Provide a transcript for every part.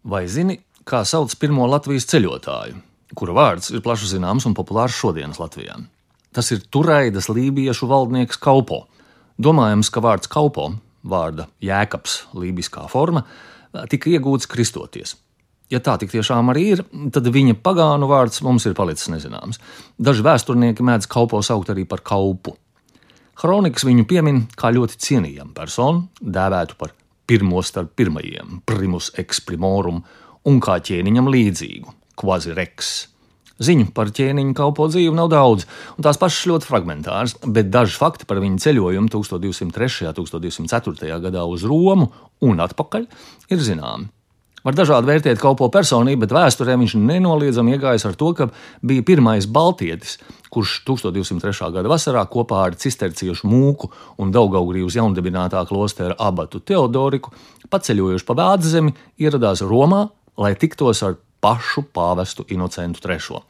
Vai zini, kā sauc pirmo Latvijas ceļotāju, kura vārds ir plaši zināms un populārs šodienas Latvijā? Tas ir Turaidas lībiešu valdnieks Kaupo. Domājams, ka vārds Kaupo, vārda jēkabs, lībiskā forma, tika iegūts kristoties. Ja tā tik tiešām arī ir, tad viņa pagānu vārds mums ir palicis nezināms. Daži vēsturnieki mēdz Kaupo saukt arī par Kaupu. Kronikas viņu piemin kā ļoti cienījamu personu, dēvētu par pirmo starp pirmajiem, primus exprimorum, un kā ķēniņam līdzīgu, quasi rex. Ziņu par ķēniņa kalpo dzīvi nav daudz, un tās pašas ļoti fragmentāras, bet daži fakti par viņa ceļojumu 1203. un 1204. gadā uz Romu un atpakaļ ir zināmi. Var dažādi vērtēt kalpo personību, bet vēsturē viņš nenoliedzami iegājis ar to, ka bija pirmais baltietis, kurš 1203. gada vasarā kopā ar cisterciešu mūku un Daugaugrības jaundibinātā klostera abatu Teodoriku, paceļojuši pa Vādzemi, ieradās Romā, lai tiktos ar pašu pāvestu Inocentu III.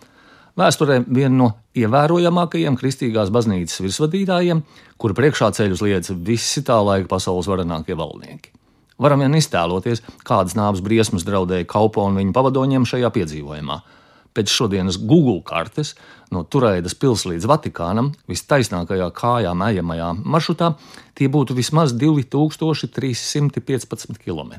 Vēsturē viena no ievērojamākajiem kristīgās baznīcas virsvadītājiem, kuru priekšā ceļus liedz visi tā laika pasaules varenākie valdnieki. Varam vien iztēloties, kādas nāves briesmas draudēja Kaupo un viņa pavadoņiem šajā piedzīvojumā. Pēc šodienas Google kartes no Turēdas pilsētas līdz Vatikānam vistaisnākajā kājām ejamajā maršrutā tie būtu vismaz 2315 km.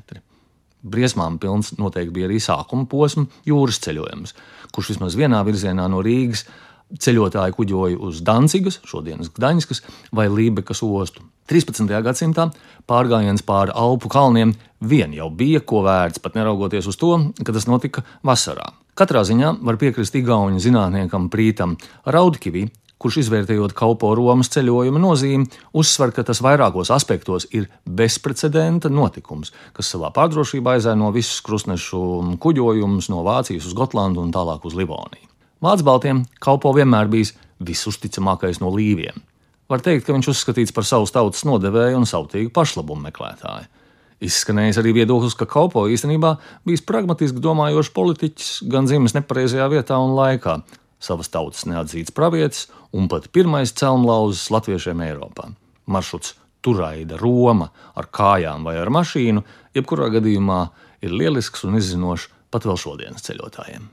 Briesmām pilns noteikti bija arī sākuma posma jūras ceļojums, kurš vismaz vienā virzienā no Rīgas ceļotāji kuģoja uz Dancigas, šodienas Gdaņskas vai Lībekas ostu. 13. gadsimtā pārgājiens pāri Alpu kalniem vien jau bija ko vērts, pat neraugoties uz to, ka tas notika vasarā. Katrā ziņā var piekrist Igaunijas zinātniekam Prītam Raudkivī, kurš izvērtējot kalpo Romas ceļojuma nozīmi, uzsver, ka tas vairākos aspektos ir bezprecedenta notikums, kas savā pārdrošībā aizēno visus krustnešu kuģojumus no Vācijas uz Gotlandu un tālāk uz Livoniju. Vācu baltiem kalpo vienmēr bijis visusticamākais no līviem. Var teikt, ka viņš uzskatīts par savus tautas nodevēju un sautīgu pašlabumu meklētāju. Izskanējis arī viedoklis, ka Kaupo īstenībā bijis pragmatiski domājošs politiķis, gan dzimis nepareizajā vietā un laikā, savas tautas neatzīts pravietis un pat pirmais celmlauzis latviešiem Eiropā. Maršruts Turaida, Roma ar kājām vai ar mašīnu, jebkurā gadījumā ir lielisks un izzinošs pat vēl šodienas ceļotājiem.